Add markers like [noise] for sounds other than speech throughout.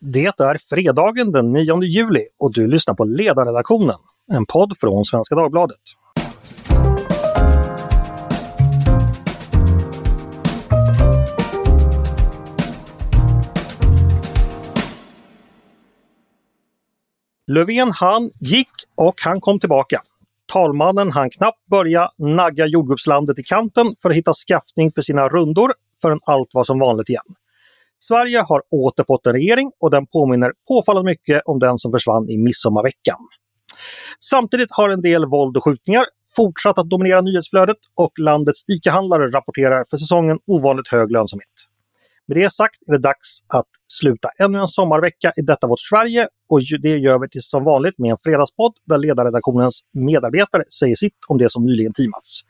Det är fredagen den 9 juli och du lyssnar på Ledarredaktionen, en podd från Svenska Dagbladet. Löfven han gick och han kom tillbaka. Talmannen han knappt börja nagga jordgubbslandet i kanten för att hitta skaffning för sina rundor förrän allt var som vanligt igen. Sverige har återfått en regering och den påminner påfallande mycket om den som försvann i midsommarveckan. Samtidigt har en del våld och skjutningar fortsatt att dominera nyhetsflödet och landets ICA-handlare rapporterar för säsongen ovanligt hög lönsamhet. Med det sagt är det dags att sluta ännu en sommarvecka i detta vårt Sverige och det gör vi till som vanligt med en fredagspodd där ledarredaktionens medarbetare säger sitt om det som nyligen teamats.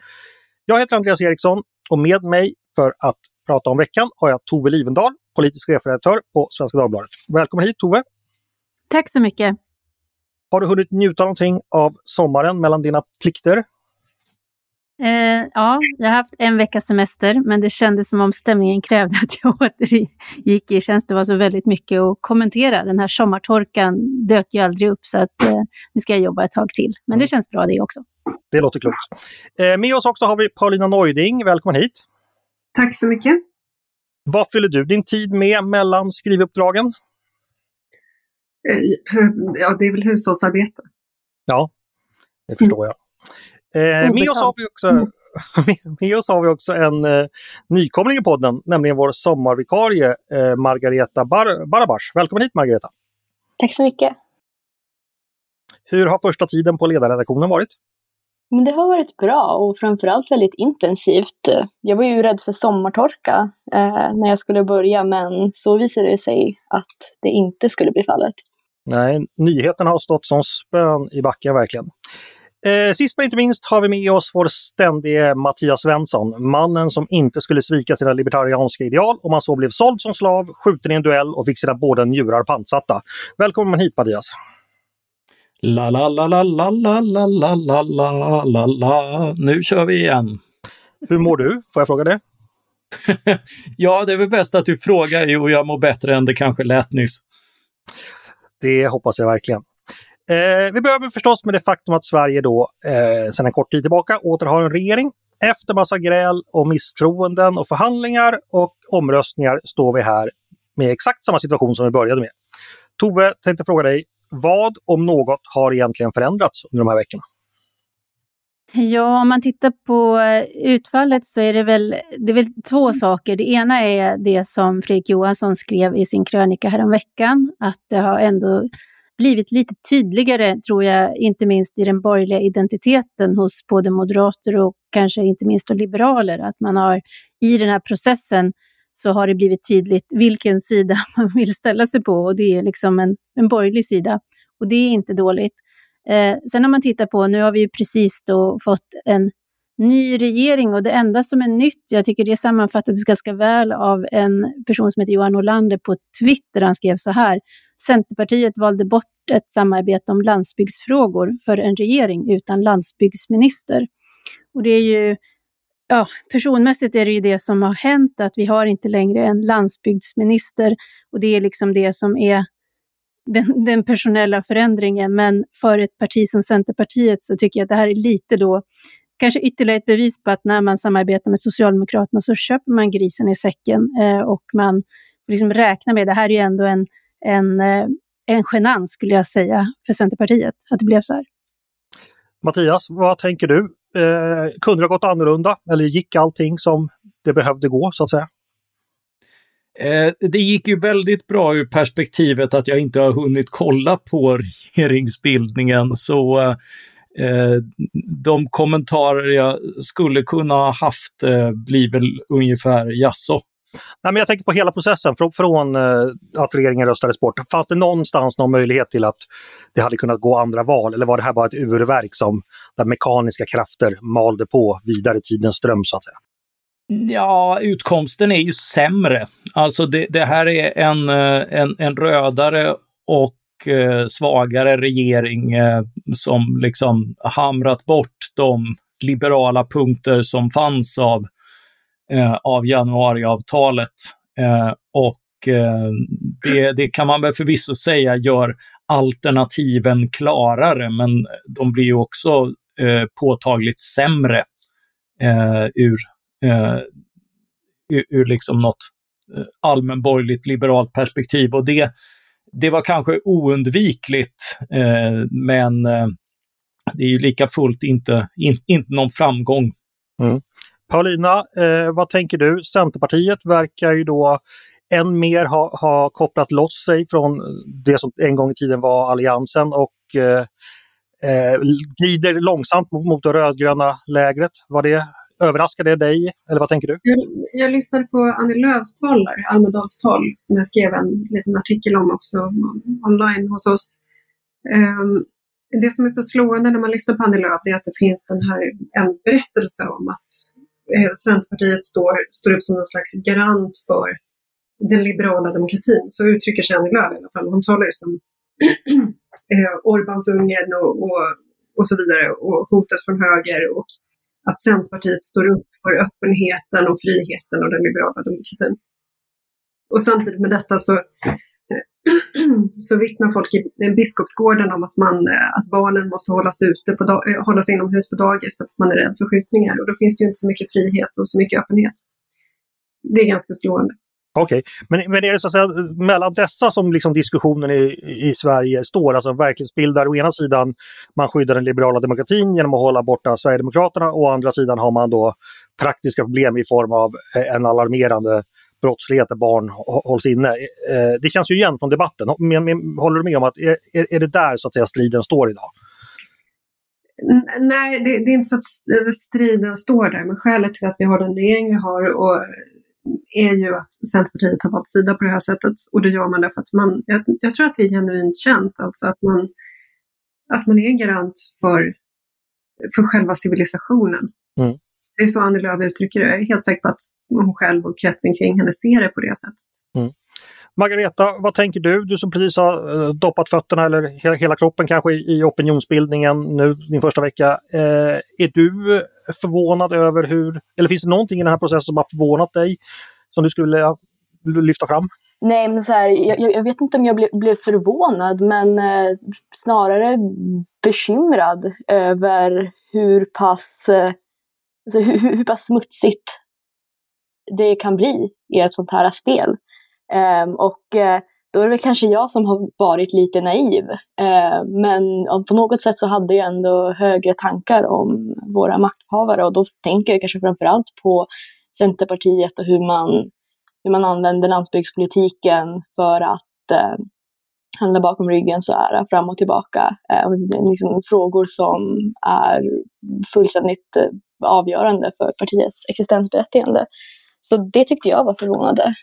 Jag heter Andreas Eriksson och med mig för att prata om veckan har jag Tove Livendal, politisk chefredaktör på Svenska Dagbladet. Välkommen hit Tove! Tack så mycket! Har du hunnit njuta någonting av sommaren mellan dina plikter? Eh, ja, jag har haft en veckas semester, men det kändes som om stämningen krävde att jag [laughs] återgick i tjänst. Det var så väldigt mycket att kommentera. Den här sommartorkan dök ju aldrig upp, så att, eh, nu ska jag jobba ett tag till. Men det känns bra det också. Det låter klokt. Eh, med oss också har vi Paulina Neuding. Välkommen hit! Tack så mycket! Vad fyller du din tid med mellan skrivuppdragen? Eh, ja, det är väl hushållsarbete. Ja, det förstår jag. Eh, med, oss har vi också, mm. [laughs] med oss har vi också en eh, nykomling i podden, nämligen vår sommarvikarie eh, Margareta Bar Barabash. Välkommen hit Margareta! Tack så mycket! Hur har första tiden på ledarredaktionen varit? Men det har varit bra och framförallt väldigt intensivt. Jag var ju rädd för sommartorka eh, när jag skulle börja men så visade det sig att det inte skulle bli fallet. Nej, nyheterna har stått som spön i backen verkligen. Eh, sist men inte minst har vi med oss vår ständige Mattias Svensson, mannen som inte skulle svika sina libertarianska ideal om han så blev såld som slav, skjuten i en duell och fick sina båda njurar pantsatta. Välkommen hit Mattias! La la la la la la la la la la la la Nu kör vi igen! Hur mår du? Får jag fråga det? ja, det är väl bäst att du frågar och jag mår bättre än det kanske lät nyss. Det hoppas jag verkligen. Eh, vi börjar förstås med det faktum att Sverige då eh, sedan en kort tid tillbaka åter har en regering. Efter massa gräl och misstroenden och förhandlingar och omröstningar står vi här med exakt samma situation som vi började med. Tove, tänkte fråga dig, vad om något har egentligen förändrats under de här veckorna? Ja, om man tittar på eh, utfallet så är det väl, det är väl två saker. Det ena är det som Fredrik Johansson skrev i sin krönika häromveckan, att det har ändå blivit lite tydligare, tror jag, inte minst i den borgerliga identiteten hos både moderater och kanske inte minst liberaler, att man har i den här processen så har det blivit tydligt vilken sida [laughs] man vill ställa sig på och det är liksom en, en borgerlig sida. Och det är inte dåligt. Eh, sen när man tittar på, nu har vi ju precis då fått en ny regering och det enda som är nytt, jag tycker det sammanfattades ganska väl av en person som heter Johan Olander på Twitter. Han skrev så här, Centerpartiet valde bort ett samarbete om landsbygdsfrågor för en regering utan landsbygdsminister. Och det är ju, ja, personmässigt är det ju det som har hänt, att vi har inte längre en landsbygdsminister och det är liksom det som är den, den personella förändringen. Men för ett parti som Centerpartiet så tycker jag att det här är lite då kanske ytterligare ett bevis på att när man samarbetar med Socialdemokraterna så köper man grisen i säcken eh, och man får liksom räkna med, det här är ju ändå en, en, eh, en genans skulle jag säga för Centerpartiet, att det blev så här. Mattias, vad tänker du? Eh, kunde det ha gått annorlunda eller gick allting som det behövde gå så att säga? Eh, det gick ju väldigt bra ur perspektivet att jag inte har hunnit kolla på regeringsbildningen så eh, de kommentarer jag skulle kunna ha haft eh, blir väl ungefär jaså. Nej, men jag tänker på hela processen från, från att regeringen röstades bort. Fanns det någonstans någon möjlighet till att det hade kunnat gå andra val eller var det här bara ett urverk som där mekaniska krafter malde på vidare tidens ström så att säga? Ja, utkomsten är ju sämre. Alltså det, det här är en, eh, en, en rödare och eh, svagare regering eh, som liksom hamrat bort de liberala punkter som fanns av, eh, Eh, av januariavtalet. Eh, och eh, det, det kan man väl förvisso säga gör alternativen klarare, men de blir ju också eh, påtagligt sämre eh, ur, eh, ur, ur liksom något eh, allmänborgerligt liberalt perspektiv. Och det, det var kanske oundvikligt, eh, men eh, det är ju lika fullt inte, in, inte någon framgång. Mm. Paulina, eh, vad tänker du? Centerpartiet verkar ju då än mer ha, ha kopplat loss sig från det som en gång i tiden var Alliansen och eh, eh, glider långsamt mot, mot det rödgröna lägret. Var det, överraskar det dig eller vad tänker du? Jag, jag lyssnade på Annie Lööfs tal, Almedals tal, som jag skrev en liten artikel om också online hos oss. Um, det som är så slående när man lyssnar på Annie Lööf är att det finns den här, en berättelse om att Eh, Centerpartiet står, står upp som någon slags garant för den liberala demokratin. Så uttrycker sig Annie Lööf i alla fall. Hon talar just om [clears throat] eh, Orbans Ungern och, och, och så vidare och hotet från höger och att Centerpartiet står upp för öppenheten och friheten och den liberala demokratin. Och samtidigt med detta så, [clears throat] så vittnar folk i Biskopsgården om att, man, eh, att barnen måste hållas, ute på, eh, hållas inomhus på dagis för att man är rädd för skjutningar. Och då finns det ju inte så mycket frihet och så mycket öppenhet. Det är ganska slående. Okej, okay. men, men är det så att säga mellan dessa som liksom diskussionen i, i Sverige står, alltså verklighetsbildar å ena sidan man skyddar den liberala demokratin genom att hålla borta Sverigedemokraterna och å andra sidan har man då praktiska problem i form av eh, en alarmerande brottslighet där barn hålls inne. Eh, det känns ju igen från debatten. Håller du med om att är, är det där så att säga striden står idag? Nej, det, det, är inte så att striden står där, men skälet till att vi har den regering vi har och är ju att Centerpartiet har valt sida på det här sättet och det gör man därför att man, jag, jag tror att det är genuint känt, alltså att man, att man är garant för, för själva civilisationen. Mm. Det är så Annie Lööf uttrycker det. Jag är helt säker på att hon själv och kretsen kring henne ser det på det sättet. Mm. Margareta, vad tänker du? Du som precis har eh, doppat fötterna eller hela, kroppen kanske i, i opinionsbildningen nu din första vecka. Eh, är du förvånad över hur, eller finns det någonting i den här processen som har förvånat dig som du skulle vilja lyfta fram? Nej, men så här, jag, jag, vet inte om jag blev, blev förvånad, men eh, snarare bekymrad över hur pass, eh, alltså [laughs] hur, hur pass smutsigt det kan bli i ett sånt här spel. Um, och uh, då är det väl kanske jag som har varit lite naiv. Uh, men på något sätt så hade jag ändå högre tankar om våra makthavare och då tänker jag kanske framförallt på Centerpartiet och hur man, hur man använder landsbygdspolitiken för att uh, handla bakom ryggen så här fram och tillbaka. Ehm, liksom frågor som är fullständigt eh, avgörande för partiets existensberättigande. Så det tyckte jag var förvånande.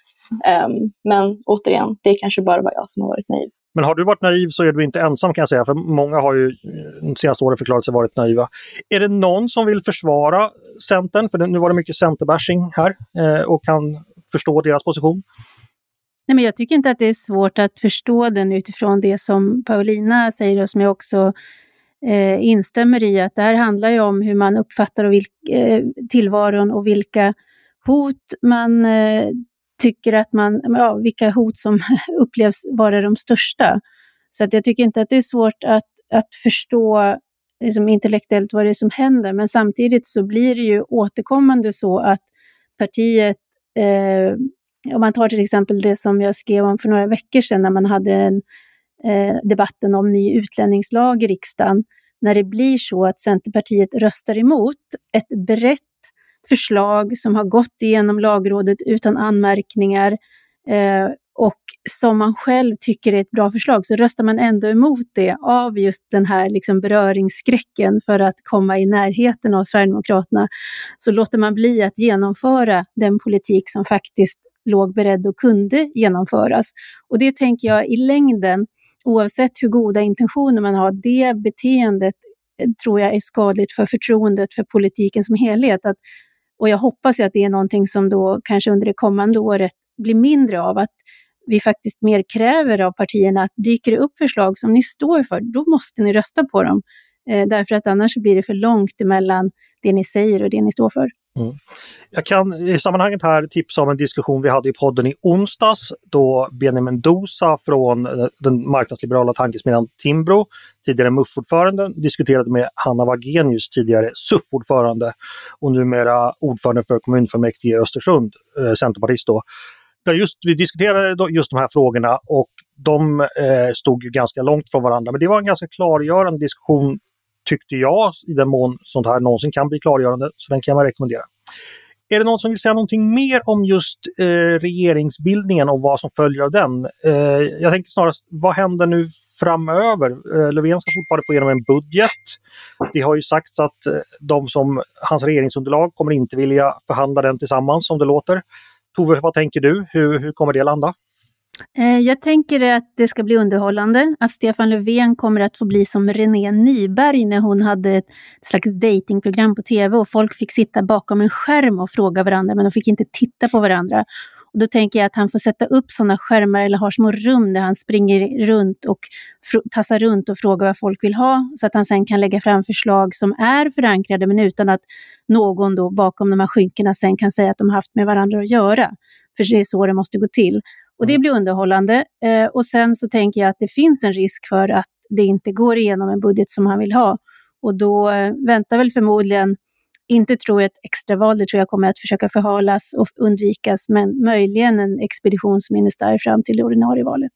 Um, men återigen, det kanske bara var jag som har varit naiv. Men har du varit naiv så är du inte ensam kan jag säga, för många har ju de senaste åren förklarat sig varit naiva. Är det någon som vill försvara Centern, för nu var det mycket centerbashing här, eh, och kan förstå deras position? Nej, men jag tycker inte att det är svårt att förstå den utifrån det som Paulina säger och som jag också eh, instämmer i, att det här handlar ju om hur man uppfattar och vilk, eh, tillvaron och vilka hot man eh, tycker att man, ja, vilka hot som [laughs] upplevs vara de största. Så att jag tycker inte att det är svårt att, att förstå liksom intellektuellt vad det är som händer, men samtidigt så blir det ju återkommande så att partiet, eh, om man tar till exempel det som jag skrev om för några veckor sedan när man hade en, eh, debatten om ny utlänningslag i riksdagen, när det blir så att Centerpartiet röstar emot ett brett förslag som har gått igenom lagrådet utan anmärkningar eh, och som man själv tycker är ett bra förslag, så röstar man ändå emot det av just den här liksom beröringsskräcken för att komma i närheten av Sverigedemokraterna, så låter man bli att genomföra den politik som faktiskt låg beredd och kunde genomföras. Och det tänker jag i längden, oavsett hur goda intentioner man har, det beteendet eh, tror jag är skadligt för förtroendet för politiken som helhet. Att och jag hoppas ju att det är någonting som då kanske under det kommande året blir mindre av, att vi faktiskt mer kräver av partierna att dyker det upp förslag som ni står för, då måste ni rösta på dem. Eh, därför att annars blir det för långt emellan det ni säger och det ni står för. Mm. Jag kan i sammanhanget här tipsa om en diskussion vi hade i podden i onsdags då Benjamin Dosa från eh, den marknadsliberala tankesmedjan Timbro, tidigare MUF-ordförande, diskuterade med Hanna Wagenius, tidigare SUF-ordförande och numera ordförande för kommunfullmäktige i Östersund, eh, centerpartist då. Där just, vi diskuterade just de här frågorna och de eh, stod ju ganska långt från varandra. Men det var en ganska klargörande diskussion tyckte jag, i den mån sånt här någonsin kan bli klargörande. Så den kan jag rekommendera. Är det någon som vill säga någonting mer om just eh, regeringsbildningen och vad som följer av den? Eh, jag tänker snarast, vad händer nu framöver? Eh, Löfven ska fortfarande få igenom en budget. Det har ju sagts att eh, de som, hans regeringsunderlag kommer inte vilja förhandla den tillsammans som det låter. Tove, vad tänker du? Hur, hur kommer det landa? Eh, jag tänker att det ska bli underhållande, att Stefan Löfven kommer att få bli som René Nyberg när hon hade ett slags datingprogram på tv och folk fick sitta bakom en skärm och fråga varandra men de fick inte titta på varandra. Och då tänker jag att han får sätta upp sådana skärmar eller har små rum där han springer runt och tassar runt och frågar vad folk vill ha så att han sen kan lägga fram förslag som är förankrade men utan att någon då bakom de här skynkena sen kan säga att de har haft med varandra att göra. För det är så det måste gå till. Och det mm. blir underhållande. Eh, och sen så tänker jag att det finns en risk för att det inte går igenom en budget som han vill ha. Och då eh, väntar väl förmodligen, inte tror jag ett extraval, det tror jag kommer att försöka förhalas och undvikas, men möjligen en expeditionsministär fram till det ordinarie valet.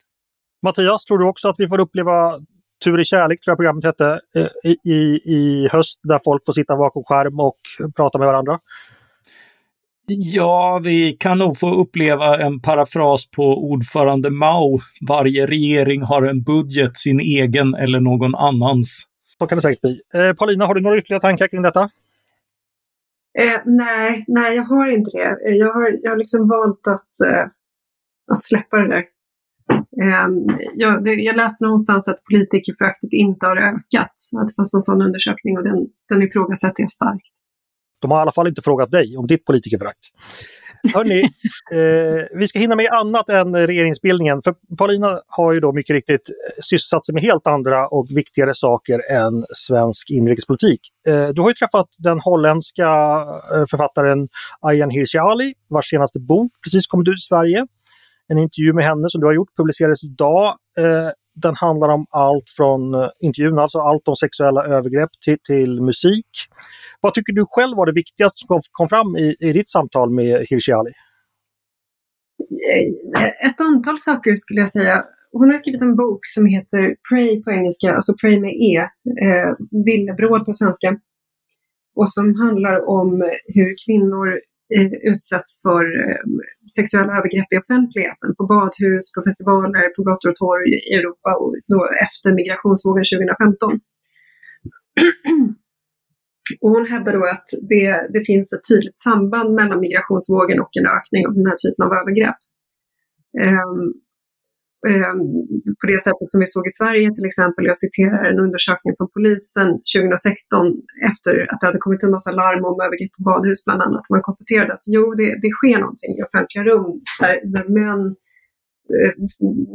Mattias, tror du också att vi får uppleva Tur i kärlek, tror jag programmet hette, eh, i, i höst där folk får sitta bakom skärm och prata med varandra? Ja, vi kan nog få uppleva en parafras på ordförande Mao. Varje regering har en budget, sin egen eller någon annans. Så kan det säkert bli. Eh, Paulina, har du några ytterligare tankar kring detta? Eh, nej, nej, jag har inte det. Eh, jag har, jag har liksom valt att, eh, att släppa det där. Eh, jag, det, jag, läste någonstans att politikerföraktet inte har ökat. Att det fanns någon sån undersökning och den, den ifrågasätter jag starkt. De har i alla fall inte frågat dig om ditt politikerförakt. Hörni, [laughs] eh, vi ska hinna med annat än regeringsbildningen. För Paulina har ju då mycket riktigt eh, sysselsatt sig med helt andra och viktigare saker än svensk inrikespolitik. Eh, du har ju träffat den holländska eh, författaren Ayaan Hirsi Ali, vars senaste bok precis kommit ut i Sverige. En intervju med henne som du har gjort publicerades idag. Eh, den handlar om allt från eh, intervjun, alltså allt om sexuella övergrepp till, till musik. Vad tycker du själv var det viktigaste som kom fram i, i ditt samtal med Hirsi Ali? Eh, ett antal saker skulle jag säga. Hon har skrivit en bok som heter Pray på engelska, alltså Pray med E, eh, villebråd på svenska. Och som handlar om hur kvinnor Eh, utsätts för ehm, sexuella övergrepp i offentligheten, på badhus, på festivaler, på gator och torg i Europa och då efter migrationsvågen 2015. [clears throat] Och hon hävdar då att det, det finns ett tydligt samband mellan migrationsvågen och en ökning av den här typen av övergrepp. Um, Ehm, på det sättet som vi såg i Sverige till exempel. Jag citerar en undersökning från polisen 2016 efter att det hade kommit en massa larm om övergrepp på badhus bland annat. Man konstaterade att jo, det, det sker någonting i offentliga rum där, där män eh,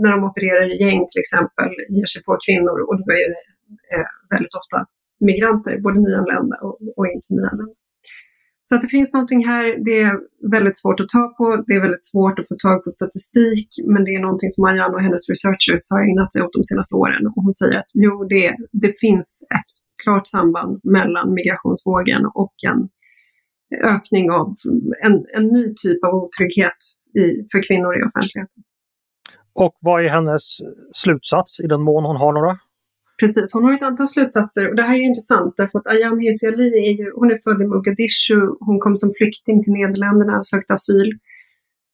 när de opererar i gäng till exempel ger sig på kvinnor och då är det eh, väldigt ofta migranter, både nyanlända och, och inte nyanlända. Så att det finns någonting här, det är väldigt svårt att ta på, det är väldigt svårt att få tag på statistik, men det är någonting som Marianne och hennes researchers har ägnat sig åt de senaste åren. Och hon säger att jo, det, det finns ett klart samband mellan migrationsvågen och en ökning av en, en ny typ av otrygghet i, för kvinnor i offentligheten. Och vad är hennes slutsats i den mån hon har några? Precis, hon har ett antal slutsatser och det här är intressant därför att Ayaan Hirsi Ali är ju, hon är född i Mogadishu, hon kom som flykting till Nederländerna och sökte asyl.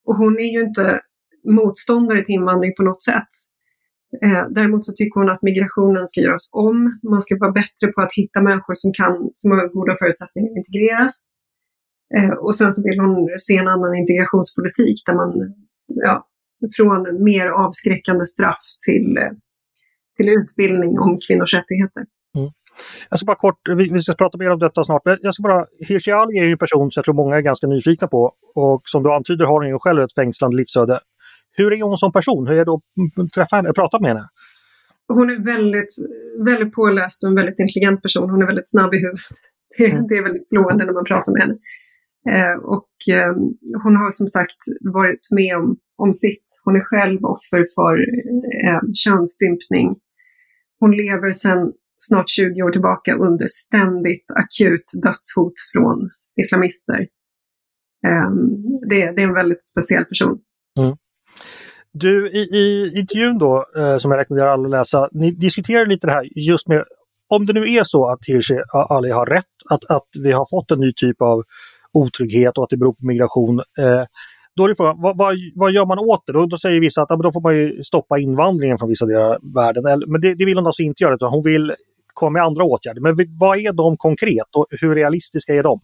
Och hon är ju inte motståndare till invandring på något sätt. Eh, däremot så tycker hon att migrationen ska göras om. Man ska vara bättre på att hitta människor som, kan, som har goda förutsättningar att integreras. Eh, och sen så vill hon se en annan integrationspolitik där man, ja, från mer avskräckande straff till eh, till utbildning om kvinnors rättigheter. Mm. Jag ska bara kort, vi, vi, ska prata mer om detta snart, men jag ska bara, Hirsi Ali är ju en person som jag tror många är ganska nyfikna på och som du antyder har hon ju själv ett fängslande livsöde. Hur är hon som person? Hur är det att träffa henne, prata med henne? Hon är väldigt, väldigt påläst och en väldigt intelligent person. Hon är väldigt snabb i huvudet. [laughs] Det, mm. det är väldigt slående när man pratar med henne. Eh, och eh, hon har som sagt varit med om, om sitt. Hon är själv offer för eh, könsstympning. Hon lever sedan snart 20 år tillbaka under ständigt akut dödshot från islamister. Eh, det, det, är en väldigt speciell person. Mm. Du, i, i intervjun då, eh, som jag rekommenderar alla att läsa, ni diskuterar lite det här just med om det nu är så att Hirsi Ali har rätt, att, att vi har fått en ny typ av otrygghet och att det beror på migration. Eh, då är det frågan, vad, vad, vad, gör man åt det? Då, då säger vissa att ja, då får man ju stoppa invandringen från vissa delar av världen. Men det, det vill hon alltså inte göra, utan hon vill komma med andra åtgärder. Men vad är de konkret och hur realistiska är de?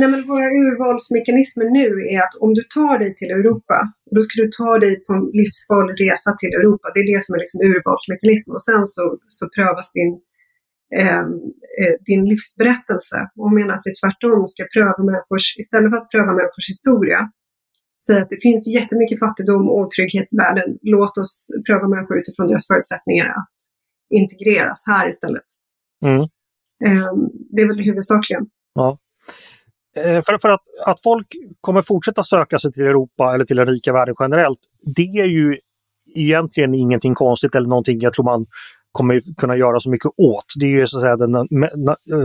Nej, men våra urvalsmekanismer nu är att om du tar dig till Europa, då ska du ta dig på en livsfarlig resa till Europa. Det är det som är liksom urvalsmekanismen. Och sen så, så prövas din ehm, eh, din livsberättelse och menar att vi tvärtom ska pröva människors, istället för att pröva människors historia, säga att det finns jättemycket fattigdom och otrygghet i världen. Låt oss pröva människor utifrån deras förutsättningar att integreras här istället. Mm. Um, det är väl huvudsakligen. Ja. Eh, för, för att, att folk kommer fortsätta söka sig till Europa eller till den rika världen generellt, det är ju egentligen ingenting konstigt eller någonting jag tror man kommer kunna göra så mycket åt. Det är ju så att säga den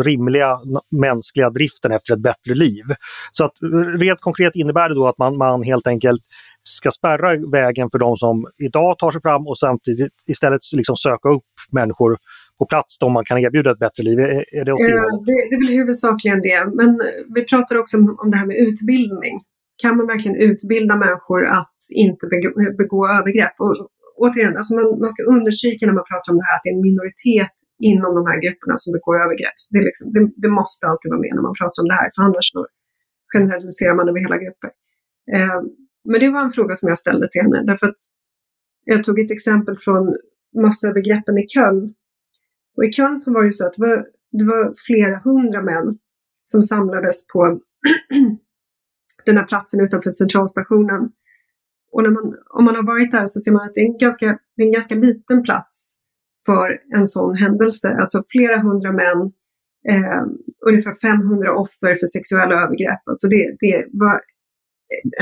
rimliga mänskliga driften efter ett bättre liv. Så att rent konkret innebär det då att man, man helt enkelt ska spärra vägen för de som idag tar sig fram och samtidigt istället liksom söka upp människor på plats då man kan erbjuda ett bättre liv. Är, är det, okay? ja, eh, det, det är väl huvudsakligen det. Men vi pratar också om, om det här med utbildning. Kan man verkligen utbilda människor att inte begå, begå övergrepp? Och återigen, alltså man, man ska understryka när man pratar om det här att det är en minoritet inom de här grupperna som begår övergrepp. Det, är liksom, det, det måste alltid vara med när man pratar om det här, för annars så generaliserar man över hela grupper. Eh, men det var en fråga som jag ställde till henne, därför att jag tog ett exempel från massövergreppen i Köln. Och i Köln så var det så att det var, det var flera hundra män som samlades på [clears throat] den här platsen utanför centralstationen och när man, om man har varit där så ser man att det är, en ganska, det är en ganska liten plats för en sån händelse. Alltså flera hundra män, eh, ungefär 500 offer för sexuella övergrepp. Alltså det, det var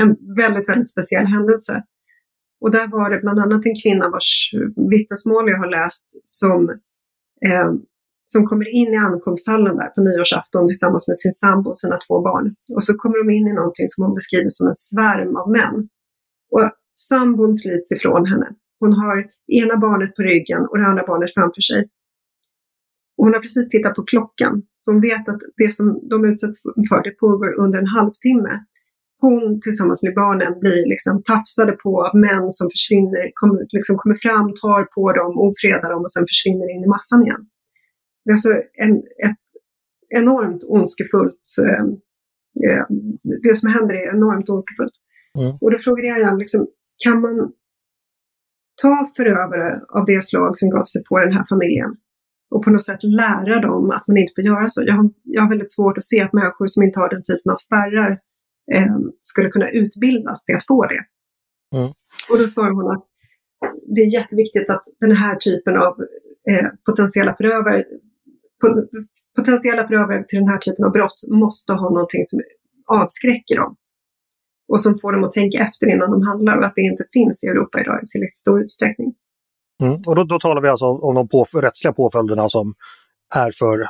en väldigt, väldigt speciell händelse. Och där var det bland annat en kvinna vars vittnesmål jag har läst som, eh, som kommer in i ankomsthallen där på nyårsafton tillsammans med sin sambo och sina två barn. Och så kommer de in i någonting som hon beskriver som en svärm av män. Och sambon slits ifrån henne. Hon har ena barnet på ryggen och det andra barnet framför sig. Och hon har precis tittat på klockan, så hon vet att det som de utsätts för det pågår under en halvtimme. Hon tillsammans med barnen blir liksom tafsade på av män som försvinner, kommer, liksom kommer fram, tar på dem, ofredar dem och sen försvinner in i massan igen. Det är alltså en, ett enormt ondskefullt, eh, eh det som händer är enormt ondskefullt. Mm. Och då frågade jag igen, liksom, kan man ta förövare av det slag som gav sig på den här familjen och på något sätt lära dem att man inte får göra så. Jag har, jag har väldigt svårt att se att människor som inte har den typen av spärrar eh, skulle kunna utbildas till att få det. Mm. Och då svarar hon att det är jätteviktigt att den här typen av eh, potentiella förövare potentiella förövare till den här typen av brott måste ha någonting som avskräcker dem och som får dem att tänka efter innan de handlar och att det inte finns i Europa idag i tillräckligt stor utsträckning. Mm. Och då, då, talar vi alltså om de på, rättsliga påföljderna som är för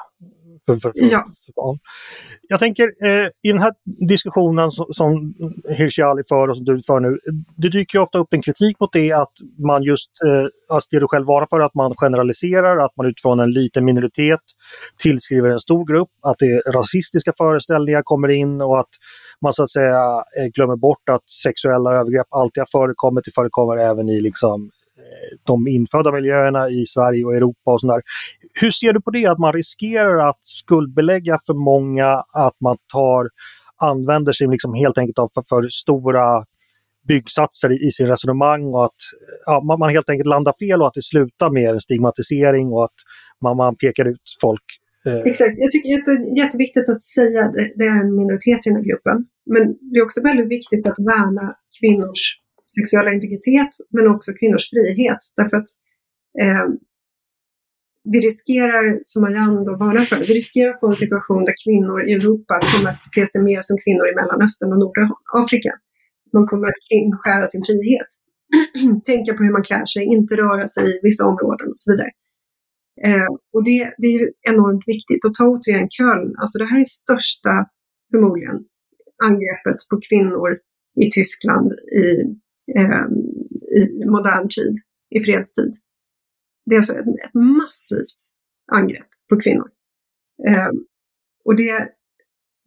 för, för, för, ja. för Jag tänker eh, i den här diskussionen som, som Hirsi Ali för och som du för nu, det dyker ofta upp en kritik mot det att man just, eh, alltså det du själv varnar för, att man generaliserar, att man utifrån en liten minoritet tillskriver en stor grupp, att det rasistiska föreställningar kommer in och att man så att säga eh, glömmer bort att sexuella övergrepp alltid har förekommit, det förekommer även i liksom eh, de infödda miljöerna i Sverige och Europa och sådär. Hur ser du på det, att man riskerar att skuldbelägga för många, att man tar, använder sig liksom helt enkelt av för, för stora byggsatser i, i sin resonemang och att ja, man, man, helt enkelt landar fel och att det slutar med en stigmatisering och att man, man pekar ut folk. Eh. Exakt, jag tycker att det är jätteviktigt att säga att det är en minoritet i den här gruppen. Men det är också väldigt viktigt att värna kvinnors sexuella integritet men också kvinnors frihet. Därför att eh, vi riskerar, som Marianne då varnar för, vi riskerar att få en situation där kvinnor i Europa kommer att bete sig mer som kvinnor i Mellanöstern och Nordafrika. Man kommer att kringskära sin frihet. [clears throat] Tänka på hur man klär sig, inte röra sig i vissa områden och så vidare. Eh, och det, det är enormt viktigt. Och ta återigen Köln, alltså det här är största, förmodligen, angreppet på kvinnor i Tyskland i, eh, i modern tid, i fredstid. Det är alltså ett, ett massivt angrepp på kvinnor. Eh, och det,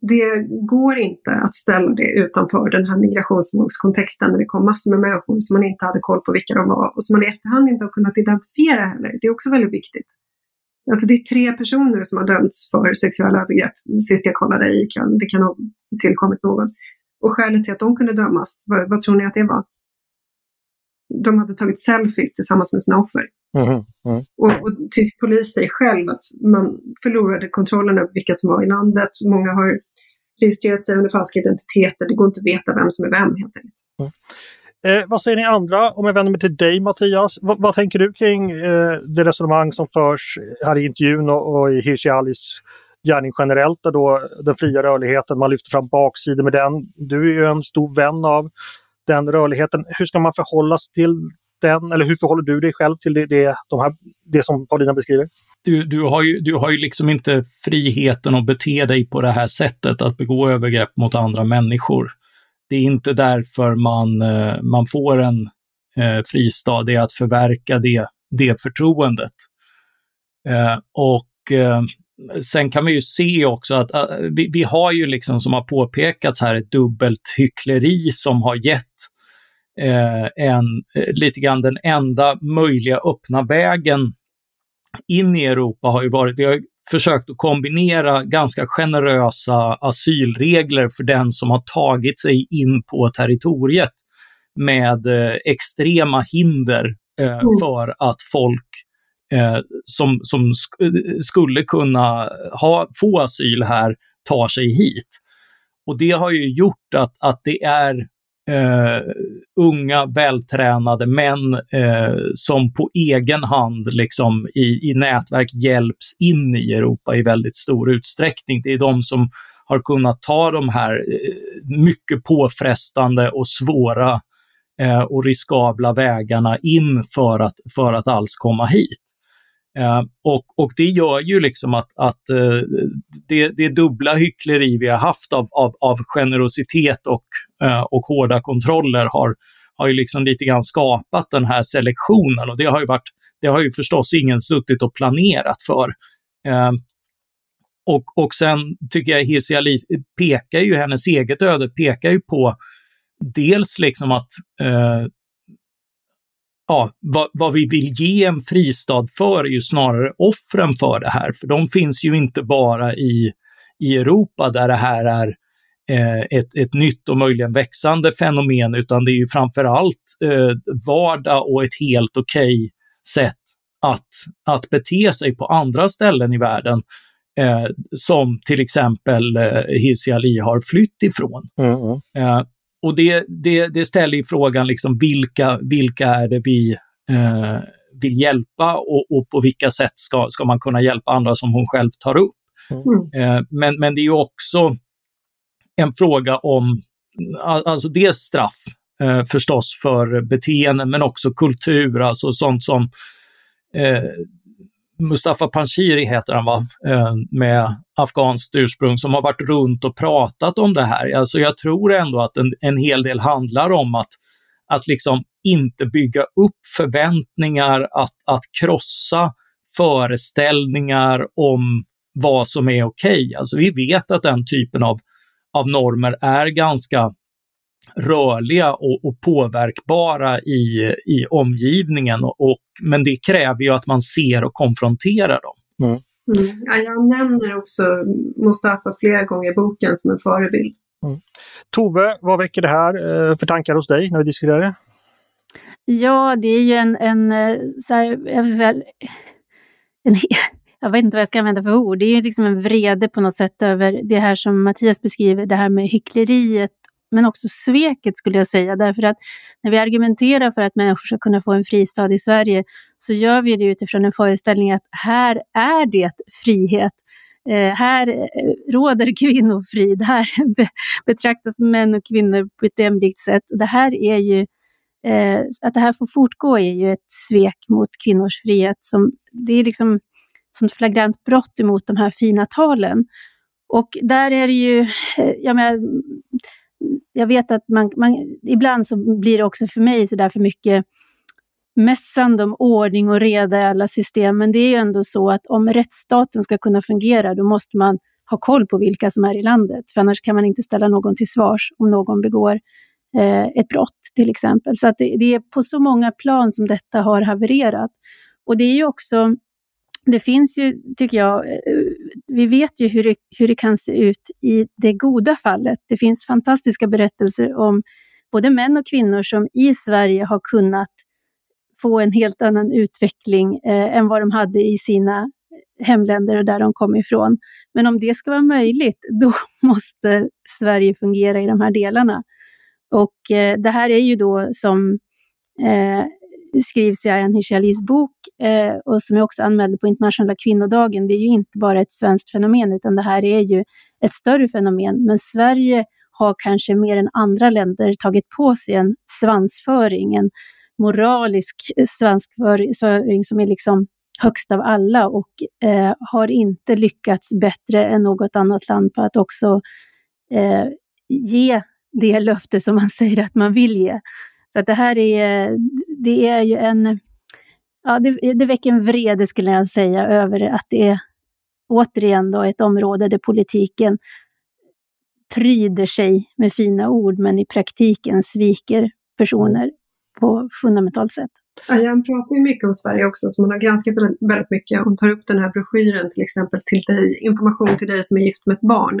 det går inte att ställa det utanför den här migrationsvågskontexten när det kom massor med människor som man inte hade koll på vilka de var och som man i efterhand inte har kunnat identifiera heller. Det är också väldigt viktigt. Alltså det är tre personer som har dömts för sexuella övergrepp sist jag kollade i Köln. Det kan ha tillkommit någon. Och skälet till att de kunde dömas, vad, vad tror ni att det var? De hade tagit selfies tillsammans med sina offer. Mm, mm. Och, och tysk polis säger själv att man förlorade kontrollen över vilka som var i landet. Många har registrerat sig under falska identiteter. Det går inte att veta vem som är vem helt enkelt. Mm. Eh, vad säger ni andra? Om jag vänder mig till dig Mattias. V vad tänker du kring eh, det resonemang som förs här i intervjun och, och i Hirsi Alis gärning generellt, då den fria rörligheten, man lyfter fram baksidor med den. Du är ju en stor vän av den rörligheten. Hur ska man förhålla sig till den, eller hur förhåller du dig själv till det, det, de här, det som Paulina beskriver? Du, du, har ju, du har ju liksom inte friheten att bete dig på det här sättet, att begå övergrepp mot andra människor. Det är inte därför man, eh, man får en eh, fristad, det är att förverka det, det förtroendet. Eh, och eh, sen kan vi ju se också att eh, vi, vi, har ju liksom som har påpekats här ett dubbelt hyckleri som har gett eh, en, lite grann den enda möjliga öppna vägen in i Europa har ju varit, vi har försökt att kombinera ganska generösa asylregler för den som har tagit sig in på territoriet med eh, extrema hinder eh, mm. för att folk eh, som, som sk skulle kunna ha, få asyl här tar sig hit. Och det har ju gjort att, att det är eh, unga, vältränade män eh, som på egen hand liksom i, i nätverk hjälps in i Europa i väldigt stor utsträckning. Det är de som har kunnat ta de här eh, mycket påfrestande och svåra eh, och riskabla vägarna in för att, för att alls komma hit. Eh, och, och det gör ju liksom att, att eh, det, det dubbla hyckleri vi har haft av, av, av generositet och, eh, och hårda kontroller har, har ju liksom lite grann skapat den här selektionen och det har ju, varit, det har ju förstås ingen suttit och planerat för. och, och sen tycker jag Hirsi Ali pekar ju, hennes eget öde pekar ju på dels liksom att ja, vad, vad, vi vill ge en fristad för är ju snarare offren för det här, för de finns ju inte bara i, i Europa där det här är eh, ett, ett nytt och möjligen växande fenomen, utan det är ju framför allt eh, vardag och ett helt okej okay sätt att, att bete sig på andra ställen i världen, eh, som till exempel eh, Hirsi Ali har flytt ifrån. Mm. Eh, och det, det, det ställer ju frågan liksom vilka, vilka är det vi eh, vill hjälpa och, och, på vilka sätt ska, ska man kunna hjälpa andra som hon själv tar upp. Mm. Eh, men, men det är ju också en fråga om, alltså dels straff eh, förstås för beteenden, men också kultur, alltså sånt som eh, Mustafa Panshiri heter han va, eh, med afghanskt ursprung, som har varit runt och pratat om det här. Alltså jag tror ändå att en, en hel del handlar om att, att liksom inte bygga upp förväntningar, att, att krossa föreställningar om vad som är okej. Okay. Alltså vi vet att den typen av, av normer är ganska rörliga och, och påverkbara i, i omgivningen. Och, och, men det kräver ju att man ser och konfronterar dem. Mm. Mm. Ja, jag nämner också Mustafa flera gånger i boken som en förebild. Mm. Tove, vad väcker det här eh, för tankar hos dig när vi diskuterar det? Ja, det är ju en, en, eh, så här, jag, säga, en, [laughs] jag vet inte vad jag ska använda för ord. Det är ju liksom en vrede på något sätt över det här som Mattias beskriver, det här med hyckleriet men också sveket skulle jag säga. Därför att när vi argumenterar för att människor ska kunna få en fristad i Sverige så gör vi det utifrån en föreställning att här är det frihet. Eh, här eh, råder kvinnofrid, [laughs] här be betraktas män och kvinnor på ett jämlikt sätt. Det här är ju, eh, att det här får fortgå är ju ett svek mot kvinnors frihet. Som, det är liksom sånt flagrant brott emot de här fina talen. Och där är det ju, eh, jag menar, jag vet att man, man, ibland så blir det också för mig så där för mycket mässande om ordning och reda i alla system, men det är ju ändå så att om rättsstaten ska kunna fungera, då måste man ha koll på vilka som är i landet, för annars kan man inte ställa någon till svars om någon begår eh, ett brott till exempel. Så att det, det, är på så många plan som detta har havererat. Och det är ju också det finns ju, tycker jag, eh, vi vet ju hur det, hur det kan se ut i det goda fallet. Det finns fantastiska berättelser om både män och kvinnor som i Sverige har kunnat få en helt annan utveckling eh, än vad de hade i sina hemländer och där de kom ifrån. Men om det ska vara möjligt, [laughs] då måste Sverige fungera i de här delarna. Och eh, det här är ju då som eh, skrivs i Ayan Hishalis bok eh, och som jag också anmälde på internationella kvinnodagen, det är ju inte bara ett svenskt fenomen, utan det här är ju ett större fenomen. Men Sverige har kanske mer än andra länder tagit på sig en svansföring, en moralisk svansföring som är liksom högst av alla och eh, har inte lyckats bättre än något annat land på att också eh, ge det löfte som man [laughs] säger att man vill ge. Så att det här är, det är ju en... Ja, det, det väcker en vrede skulle jag säga över att det är återigen då ett område där politiken pryder sig med fina ord men i praktiken sviker personer på fundamentalt sätt. Ayan pratar ju mycket om Sverige också, som hon har granskat väldigt mycket. Hon tar upp den här broschyren till exempel till dig, information till dig som är gift med ett barn.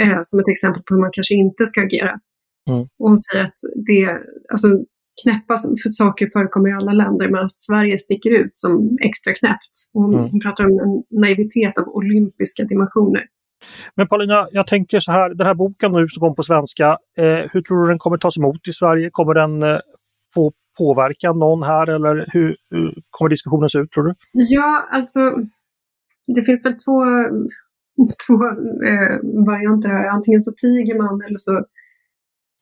Mm. Eh, som ett exempel på hur man kanske inte ska agera. Mm. Och hon säger att det, alltså knäppa för saker förekommer i alla länder, men att Sverige sticker ut som extra knäppt. Hon, mm. pratar om en naivitet av olympiska dimensioner. Men Paulina, jag tänker så här, den här boken nu som kom på svenska, eh, hur tror du den kommer tas emot i Sverige? Kommer den eh, få påverka någon här eller hur, hur, kommer diskussionen se ut tror du? Ja, alltså det finns väl två, två eh, varianter här. Antingen så tiger man eller så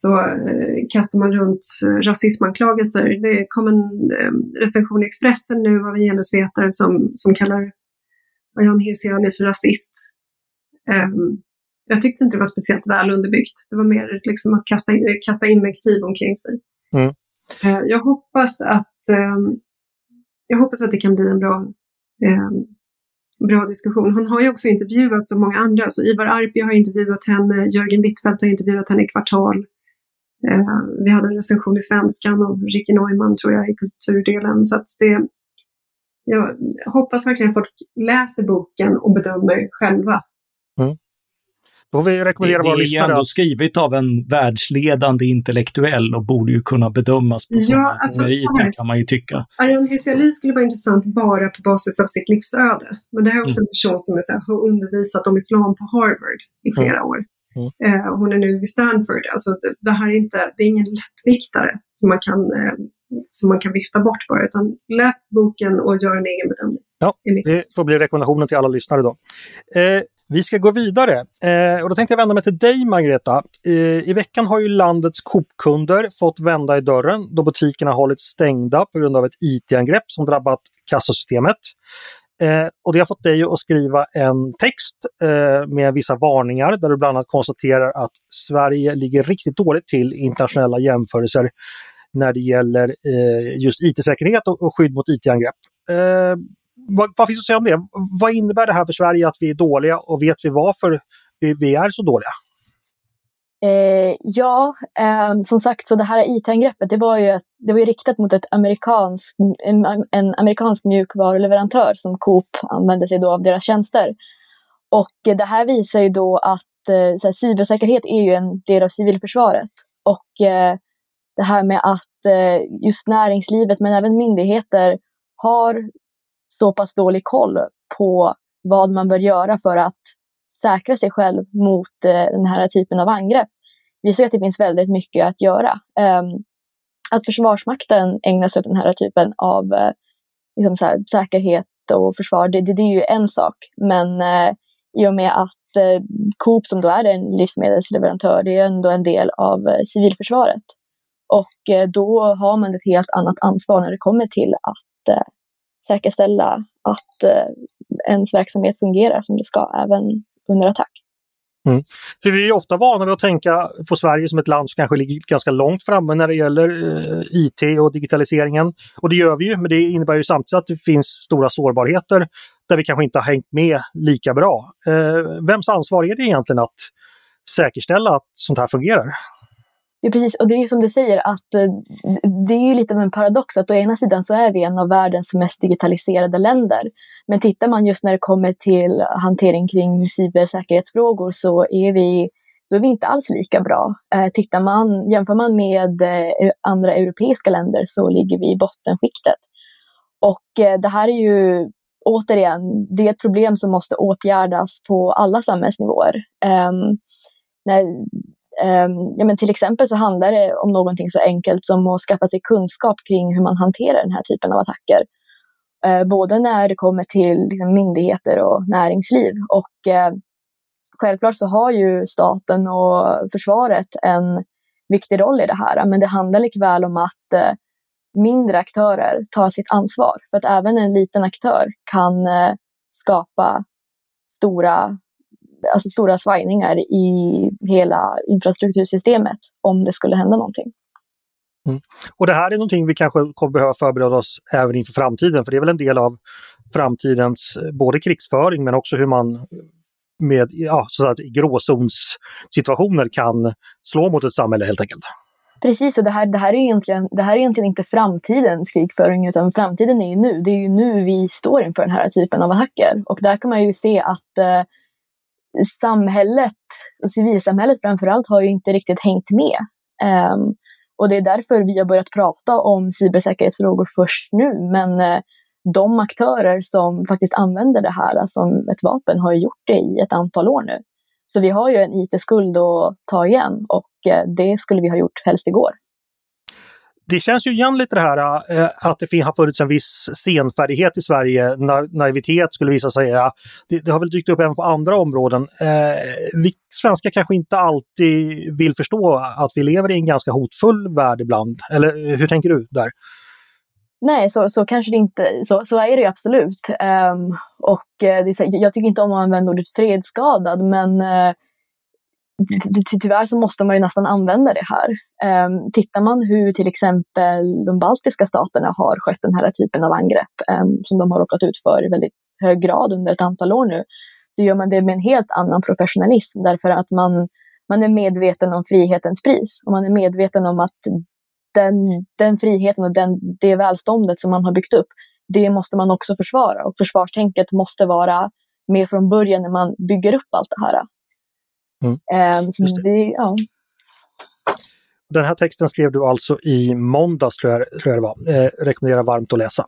så eh, kastar man runt eh, rasismanklagelser. Det kom en eh, recension i Expressen nu av en genusvetare som, som kallar Jan Hirsiani för rasist. Um, jag tyckte inte det var speciellt väl underbyggt. Det var mer liksom att kasta, kasta invektiv omkring sig. Mm. Uh, jag, hoppas att, um, jag hoppas att det kan bli en bra, um, bra diskussion. Hon har ju också intervjuat så många andra. Så Ivar Arpi har intervjuat henne, Jörgen Wittfeldt har intervjuat henne i Kvartal. Eh, vi hade en recension i Svenskan av Ricky Neumann tror jag i kulturdelen. Så att det, jag hoppas verkligen att folk läser boken och bedömer själva. Mm. Då får vi rekommendera det, våra lyssnare. Det är ändå skrivet av en världsledande intellektuell och borde ju kunna bedömas på sådana alltså, meriter kan man ju tycka. Ayan Hirsi skulle vara intressant bara på basis av sitt livsöde. Men det här är också mm. en person som är så här, har undervisat om islam på Harvard i flera mm. år. Mm. Eh, hon är nu vid Stanford. Alltså det, här är inte, det är ingen lättviktare som man kan, eh, som man kan vifta bort bara, utan läs boken och gör en egen bedömning. Ja, det får bli rekommendationen till alla lyssnare då. Eh, vi ska gå vidare eh, och då tänkte jag vända mig till dig Margareta. Eh, I veckan har ju landets Coop-kunder fått vända i dörren då butikerna hållits stängda på grund av ett IT-angrepp som drabbat kassasystemet. Eh, och det har fått dig att skriva en text eh, med vissa varningar där du bland annat konstaterar att Sverige ligger riktigt dåligt till i internationella jämförelser när det gäller eh, just IT-säkerhet och, och, skydd mot IT-angrepp. Eh, vad, vad, finns det att säga om det? Vad innebär det här för Sverige att vi är dåliga och vet vi varför vi, vi är så dåliga? Eh, ja, eh, som sagt, så det här IT-angreppet det var ju, det var ju riktat mot ett amerikansk, en, en amerikansk mjukvaruleverantör som Coop använde sig då av deras tjänster. Och det här visar ju då att eh, såhär, cybersäkerhet är ju en del av civilförsvaret. Och eh, det här med att eh, just näringslivet men även myndigheter har så pass dålig koll på vad man bör göra för att säkra sig själv mot eh, den här typen av angrepp. Vi ser att det finns väldigt mycket att göra. Ehm, att Försvarsmakten ägnar sig åt den här typen av eh, liksom så här, säkerhet och försvar, det, det, det, är ju en sak. Men eh, i och med att eh, Coop, som då är en livsmedelsleverantör, det är ändå en del av eh, civilförsvaret. Och eh, då har man ett helt annat ansvar när det kommer till att eh, säkerställa att ens verksamhet fungerar som det ska även under attack. Mm. För vi är ofta vana vid att tänka på Sverige som ett land som kanske ligger ganska långt framme när det gäller eh, IT och digitaliseringen. Och det gör vi ju, men det innebär ju samtidigt att det finns stora sårbarheter där vi kanske inte har hängt med lika bra. Eh, vems ansvar är det egentligen att säkerställa att sånt här fungerar? Ja, precis. Och det är ju som du säger att eh, det är ju lite av en paradox att å ena sidan så är vi en av världens mest digitaliserade länder. Men tittar man just när det kommer till hantering kring cybersäkerhetsfrågor så är vi, då är vi inte alls lika bra. Eh, tittar man, jämför man med eh, andra europeiska länder så ligger vi i bottenskiktet. Och det här är ju återigen, det är ett problem som måste åtgärdas på alla samhällsnivåer. Ehm, när, Ehm, ja, men till exempel så handlar det om någonting så enkelt som att skaffa sig kunskap kring hur man hanterar den här typen av attacker. Ehm, både när det kommer till liksom, myndigheter och näringsliv. Och eh, självklart så har ju staten och försvaret en viktig roll i det här. Men det handlar likväl om att eh, mindre aktörer tar sitt ansvar. För att även en liten aktör kan eh, skapa stora alltså stora svajningar i hela infrastruktursystemet om det skulle hända någonting. Mm. Och det här är någonting vi kanske kommer behöva förbereda oss även inför framtiden, för det är väl en del av framtidens eh, både krigsföring men också hur man med ja, så att gråzonssituationer kan slå mot ett samhälle helt enkelt. Precis, och det här, det, här är egentligen, det här är egentligen inte framtidens krigföring utan framtiden är ju nu. Det är ju nu vi står inför den här typen av attacker. Och där kan man ju se att eh, samhället, och civilsamhället framförallt, har ju inte riktigt hängt med. Um, och det är därför vi har börjat prata om cybersäkerhetsfrågor först nu. Men uh, de aktörer som faktiskt använder det här som ett vapen har gjort det i ett antal år nu. Så vi har ju en IT-skuld att ta igen och uh, det skulle vi ha gjort helst igår det känns ju igen lite det här äh, att det har funnits en viss senfärdighet i Sverige, na naivitet skulle vissa säga. Det, det, har väl dykt upp även på andra områden. Äh, vi svenskar kanske inte alltid vill förstå att vi lever i en ganska hotfull värld ibland. Eller hur tänker du där? Nej, så, så kanske det inte, så, så är det ju absolut. Um, och eh, det, jag tycker inte om att använda ordet fredsskadad, men uh, tyvärr så måste man ju nästan använda det här. Um, tittar man hur till exempel de baltiska staterna har skött den här typen av angrepp um, som de har råkat ut för i väldigt hög grad under ett antal år nu, så gör man det med en helt annan professionalism därför att man, man är medveten om frihetens pris och man är medveten om att den, den friheten och den, det välståndet som man har byggt upp, det måste man också försvara och försvarstänket måste vara med från början när man bygger upp allt det här. Mm. Eh, det. Det, ja. Den här texten skrev du alltså i måndags, tror jag, tror jag det var. Eh, rekommenderar varmt att läsa.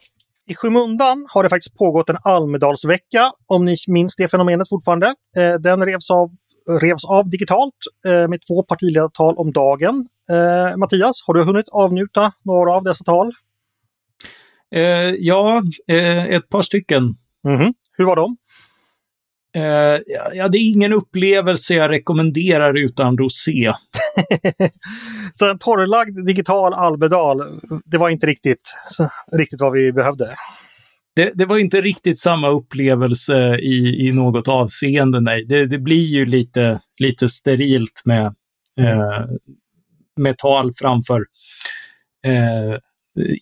I skymundan har det faktiskt pågått en Almedalsvecka, om ni minns det fenomenet fortfarande. Eh, den revs av, revs av digitalt eh, med två partiledartal om dagen. Eh, Mattias, har du hunnit avnjuta några av dessa tal? Eh, ja, eh, ett par stycken. Mm -hmm. Hur var de? Uh, ja, det är ingen upplevelse jag rekommenderar utan rosé. [laughs] så en torrlagd digital Almedal, det var inte riktigt, riktigt vad vi behövde? Det, det, var inte riktigt samma upplevelse i, i något avseende, nej. Det, det blir ju lite, lite sterilt med, eh, med tal framför eh,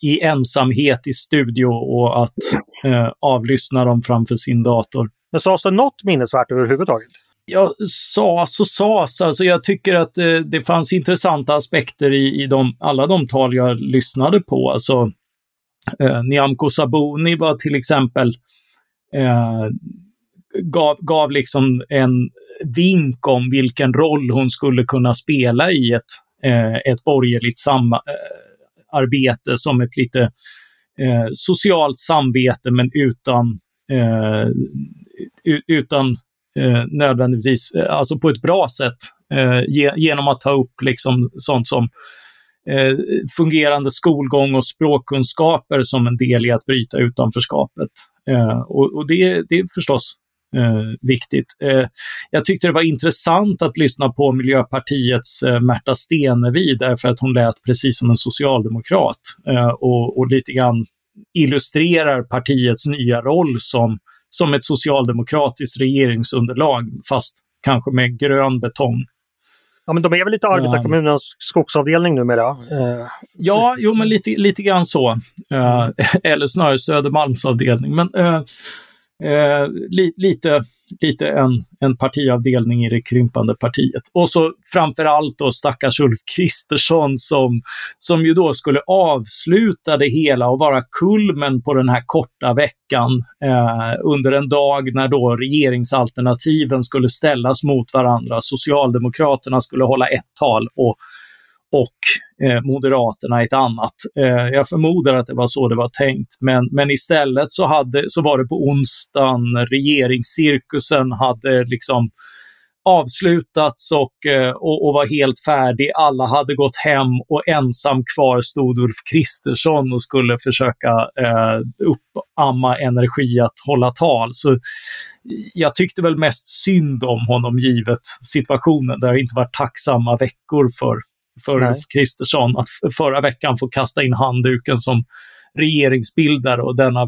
i ensamhet i studio och att eh, avlyssna dem framför sin dator. Men sades det något minnesvärt överhuvudtaget? Ja, sas och sas. Alltså jag tycker att eh, det fanns intressanta aspekter i, i de, alla de tal jag lyssnade på. Alltså, eh, Nyamko Sabuni var till exempel eh, gav, gav liksom en vink om vilken roll hon skulle kunna spela i ett, eh, ett borgerligt samarbete eh, som ett lite eh, socialt samvete men utan eh, utan eh, nödvändigtvis, eh, alltså på ett bra sätt, eh, ge, genom att ta upp liksom sånt som eh, fungerande skolgång och språkkunskaper som en del i att bryta utanförskapet. Eh, och, och det, det är förstås eh, viktigt. Eh, jag tyckte det var intressant att lyssna på Miljöpartiets eh, Märta Stenevi därför att hon lät precis som en socialdemokrat eh, och, och lite grann illustrerar partiets nya roll som, som ett socialdemokratiskt regeringsunderlag, fast kanske med grön betong. Ja, men de är väl lite arbetarkommunens skogsavdelning numera? Eh, ja, jo, men lite, lite grann så. Eh, [laughs] eller snarare Södermalms avdelning. Men eh, Eh, li, lite lite en, en partiavdelning i det krympande partiet. Och så framförallt då stackars Ulf Kristersson som, som ju då skulle avsluta det hela och vara kulmen på den här korta veckan eh, under en dag när då regeringsalternativen skulle ställas mot varandra. Socialdemokraterna skulle hålla ett tal och och eh, Moderaterna ett annat. Eh, jag förmodar att det var så det var tänkt, men, men istället så, hade, så var det på onsdagen, regeringscirkusen hade liksom avslutats och, eh, och, och, var helt färdig. Alla hade gått hem och ensam kvar stod Ulf Kristersson och skulle försöka eh, uppamma energi att hålla tal. Så jag tyckte väl mest synd om honom givet situationen. Det har inte varit tacksamma veckor för för Nej. Ulf Kristersson att förra veckan få kasta in handduken som regeringsbildare och denna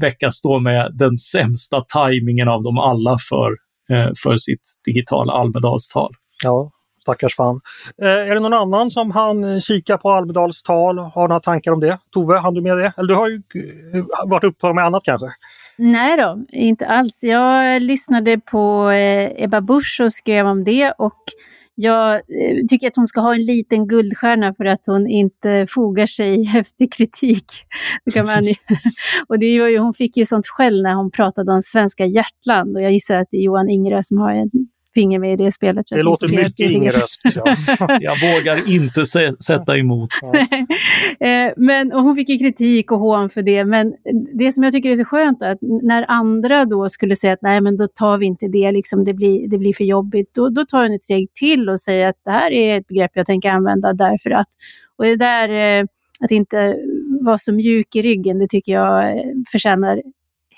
vecka stå med den sämsta tajmingen av dem alla för, eh, för sitt digitala Almedalstal. Ja, stackars fan. Eh, är det någon annan som han kika på Almedals tal? Har några tankar om det? Tove, hann du med det? Eller du har ju eh, varit upptagen med annat kanske? Nej då, inte alls. Jag lyssnade på eh, Ebba Busch och skrev om det och jag eh, tycker att hon ska ha en liten guldstjärna för att hon inte fogar sig [laughs] i häftig kritik. kan man, [laughs] och det var ju, hon fick ju sånt skäll när hon pratade om svenska hjärtland och jag gissar att det är Johan Ingerö som har en finger med i det spelet. Det låter mycket Ingeröst. Ja. [laughs] jag vågar inte sätta emot. [laughs] Eh, men, och hon fick ju kritik och hån för det, men det som jag tycker är så skönt är att när andra då skulle säga att nej men då tar vi inte det, liksom, det, blir, det blir för jobbigt, då, då tar hon ett steg till och säger att det här är ett begrepp jag tänker använda därför att. Och det där eh, att inte vara så mjuk i ryggen, det tycker jag eh, förtjänar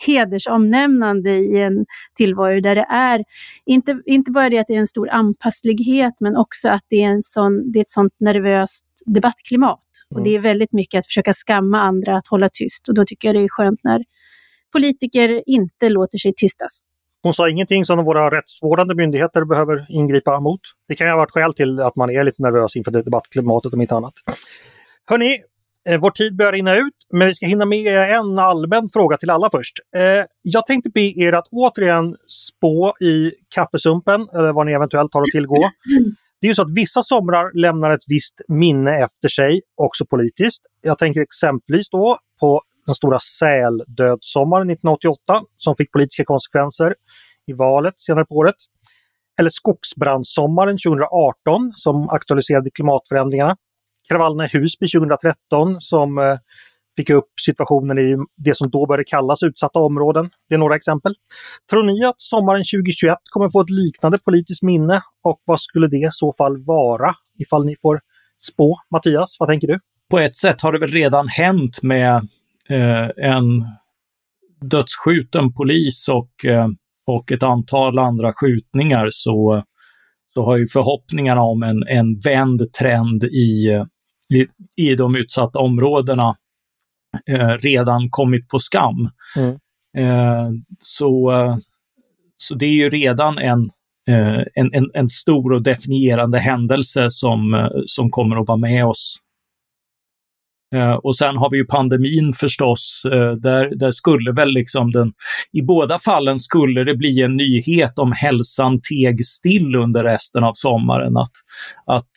hedersomnämnande i en tillvaro där det är, inte, inte bara det att det är en stor anpasslighet, men också att det är, en sån, det är ett sånt nervöst debattklimat. Mm. Och det är väldigt mycket att försöka skamma andra att hålla tyst. Och då tycker jag det är skönt när politiker inte låter sig tystas. Hon sa ingenting som våra rättsvårdande myndigheter behöver ingripa mot. Det kan ju ha varit skäl till att man är lite nervös inför debattklimatet om inte annat. Hörni, Eh, vår tid börjar rinna ut, men vi ska hinna med en allmän fråga till alla först. Eh, jag tänkte be er att återigen spå i kaffesumpen, eller vad ni eventuellt har att tillgå. Det är ju så att vissa somrar lämnar ett visst minne efter sig, också politiskt. Jag tänker exempelvis då på den stora säldödssommaren 1988 som fick politiska konsekvenser i valet senare på året. Eller skogsbrandsommaren 2018 som aktualiserade klimatförändringarna kravallerna i Husby 2013 som eh, fick upp situationen i det som då började kallas utsatta områden. Det är några exempel. Tror ni att sommaren 2021 kommer få ett liknande politiskt minne och vad skulle det i så fall vara? Ifall ni får spå. Mattias, vad tänker du? På ett sätt har det väl redan hänt med eh, en dödsskjuten polis och, eh, och ett antal andra skjutningar så, så har ju förhoppningarna om en, en vänd trend i i, i de utsatta områdena eh, redan kommit på skam. Mm. Eh, så, så det är ju redan en, eh, en, en, en, stor och definierande händelse som, eh, som kommer att vara med oss Uh, och sen har vi ju pandemin förstås, där, där skulle väl liksom den, i båda fallen skulle det bli en nyhet om hälsan teg still under resten av sommaren. Att, att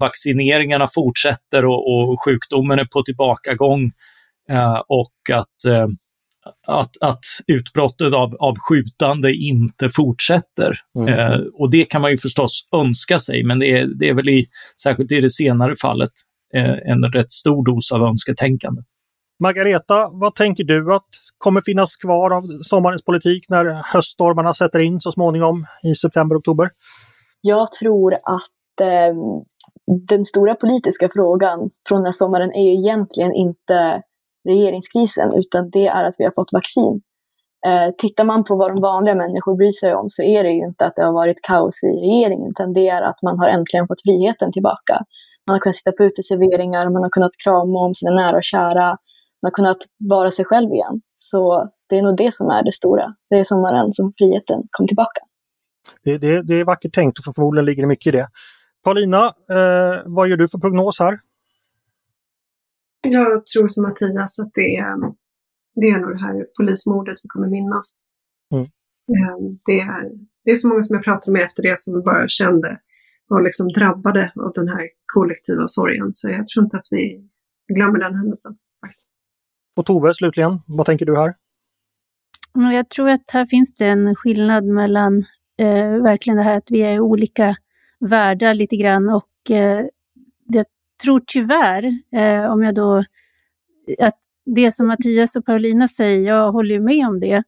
vaccineringarna fortsätter och, och, sjukdomen är på tillbakagång och att, att, att utbrottet av, av skjutande inte fortsätter. Mm. och det kan man ju förstås önska sig, men det är, det är väl i, särskilt i det senare fallet Eh, en rätt stor dos av önsketänkande. Margareta, vad tänker du att kommer finnas kvar av sommarens politik när höststormarna sätter in så småningom i september-oktober? jag tror att eh, den stora politiska frågan från den här sommaren är ju egentligen inte regeringskrisen, utan det är att vi har fått vaccin. Eh, tittar man på vad de vanliga människor bryr sig om så är det ju inte att det har varit kaos i regeringen, utan det är att man har äntligen fått friheten tillbaka. Man har kunnat sitta på uteserveringar, man har kunnat krama om sina nära och kära, man har kunnat vara sig själv igen. Så det är nog det som är det stora. Det är sommaren som friheten kom tillbaka. Det, det, det är vackert tänkt och förmodligen ligger det mycket i det. Paulina, eh, vad gör du för prognos här? Jag tror som Mattias att det är, det är nog det här polismordet vi kommer minnas. Mm. Ehm, det, är, det är så många som jag pratade med efter det som bara kände var liksom drabbade av den här kollektiva sorgen. Så jag tror inte att vi glömmer den händelsen. faktiskt. Och Tove, slutligen, vad tänker du här? Jag tror att här finns det en skillnad mellan eh, verkligen det här att vi är olika världar lite grann och eh, jag tror tyvärr, eh, om jag då, att det som Mattias och Paulina säger, jag håller ju med om det.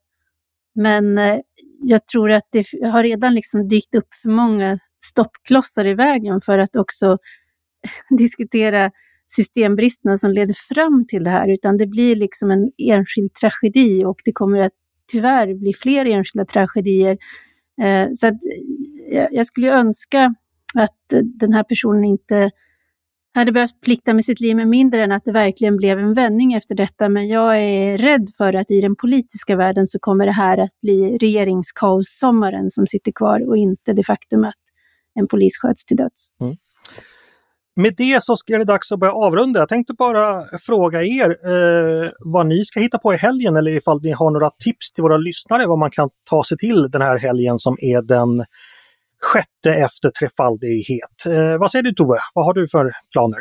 Men eh, jag tror att det har redan liksom dykt upp för många stoppklossar i vägen för att också [laughs] diskutera systembristerna som leder fram till det här, utan det blir liksom en enskild tragedi och det kommer att tyvärr bli fler enskilda tragedier. Eh, så att eh, jag skulle önska att eh, den här personen inte hade behövt plikta med sitt liv med mindre än att det verkligen blev en vändning efter detta. Men jag är rädd för att i den politiska världen så kommer det här att bli regeringskaos-sommaren som sitter kvar och inte det faktum att en polis sköts till döds. Mm. Med det så är det dags att börja avrunda. Jag tänkte bara fråga er eh, vad ni ska hitta på i helgen eller ifall ni har några tips till våra lyssnare vad man kan ta sig till den här helgen som är den sjätte efter trefaldighet. Eh, vad säger du Tove? Vad har du för planer?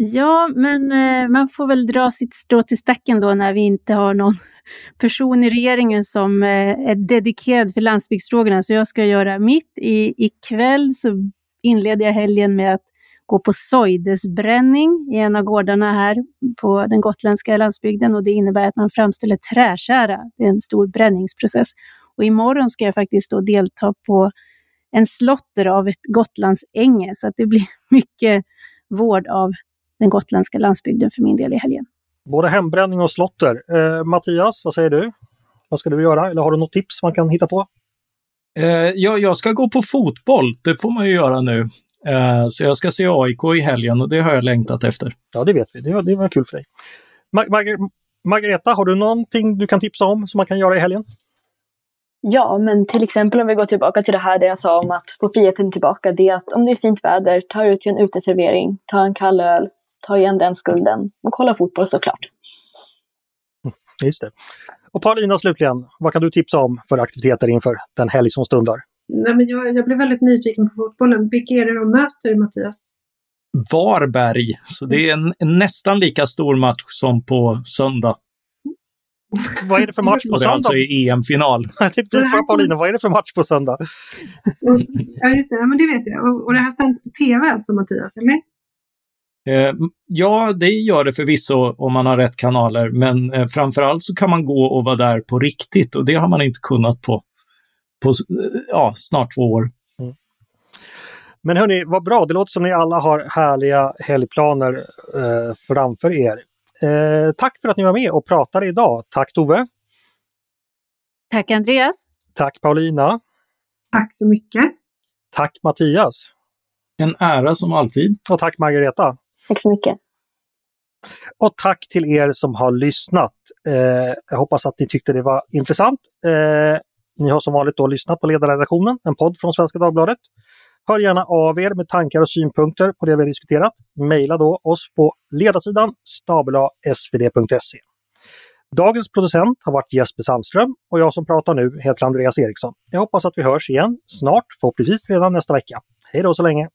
Ja, men eh, man får väl dra sitt strå till stacken då när vi inte har någon [laughs] person i regeringen som eh, är dedikerad för landsbygdsfrågorna. Så jag ska göra mitt. I, ikväll så inleder jag helgen med att gå på sojdesbränning i en av gårdarna här på den gotländska landsbygden och det innebär att man framställer träkära. Det är en stor bränningsprocess. Och imorgon ska jag faktiskt då delta på en slotter av ett Gotlandsänge, så att det blir [laughs] mycket vård av den gotländska landsbygden för min del i helgen. Både hembränning och slotter. Eh, Mattias, vad säger du? Vad ska du göra? Eller har du något tips man kan hitta på? Eh, ja, jag ska gå på fotboll, det får man ju göra nu. Eh, så jag ska se AIK i helgen och det har jag längtat efter. Ja, det vet vi. Det var, det var kul för dig. Mar Mar Margareta, har du någonting du kan tipsa om som man kan göra i helgen? Ja, men till exempel om vi går tillbaka till det här där jag sa om att få friheten tillbaka, det är att om det är fint väder, ta ut till en uteservering, ta en kall öl, ta igen den skulden och kolla fotboll såklart. [laughs] Just det. Och Paulina slutligen, vad kan du tipsa om för aktiviteter inför den helg som stundar? Nej, men jag, jag blev väldigt nyfiken på fotbollen. Vilka är det de möter, Mattias? Varberg, så det är en, en nästan lika stor match som på söndag. Vad är det för match på söndag? Det är alltså i EM-final. Jag tänkte fråga Paulina, vad är det för match på söndag? ja, just det. Ja, men det vet jag. Och, och det här sänds på tv alltså, Mattias, eller? Eh, ja, det gör det förvisso om man har rätt kanaler, men eh, framförallt så kan man gå och vara där på riktigt och det har man inte kunnat på, på ja, snart två år. Mm. Men hörni, vad bra. Det låter som ni alla har härliga helgplaner eh, framför er. Eh, tack för att ni var med och pratade idag. Tack Tove! Tack Andreas! Tack Paulina! Tack så mycket! Tack Mattias! En ära som alltid. Och tack Margareta! Tack så mycket! Och tack till er som har lyssnat. Eh, jag hoppas att ni tyckte det var intressant. Eh, ni har som vanligt då lyssnat på Ledarredaktionen, en podd från Svenska Dagbladet. Hör gärna av er med tankar och synpunkter på det vi har diskuterat. mejla då oss på ledarsidan svd.se. Dagens producent har varit Jesper Sandström och jag som pratar nu heter Andreas Eriksson. Jag hoppas att vi hörs igen snart, förhoppningsvis redan nästa vecka. Hej då så länge!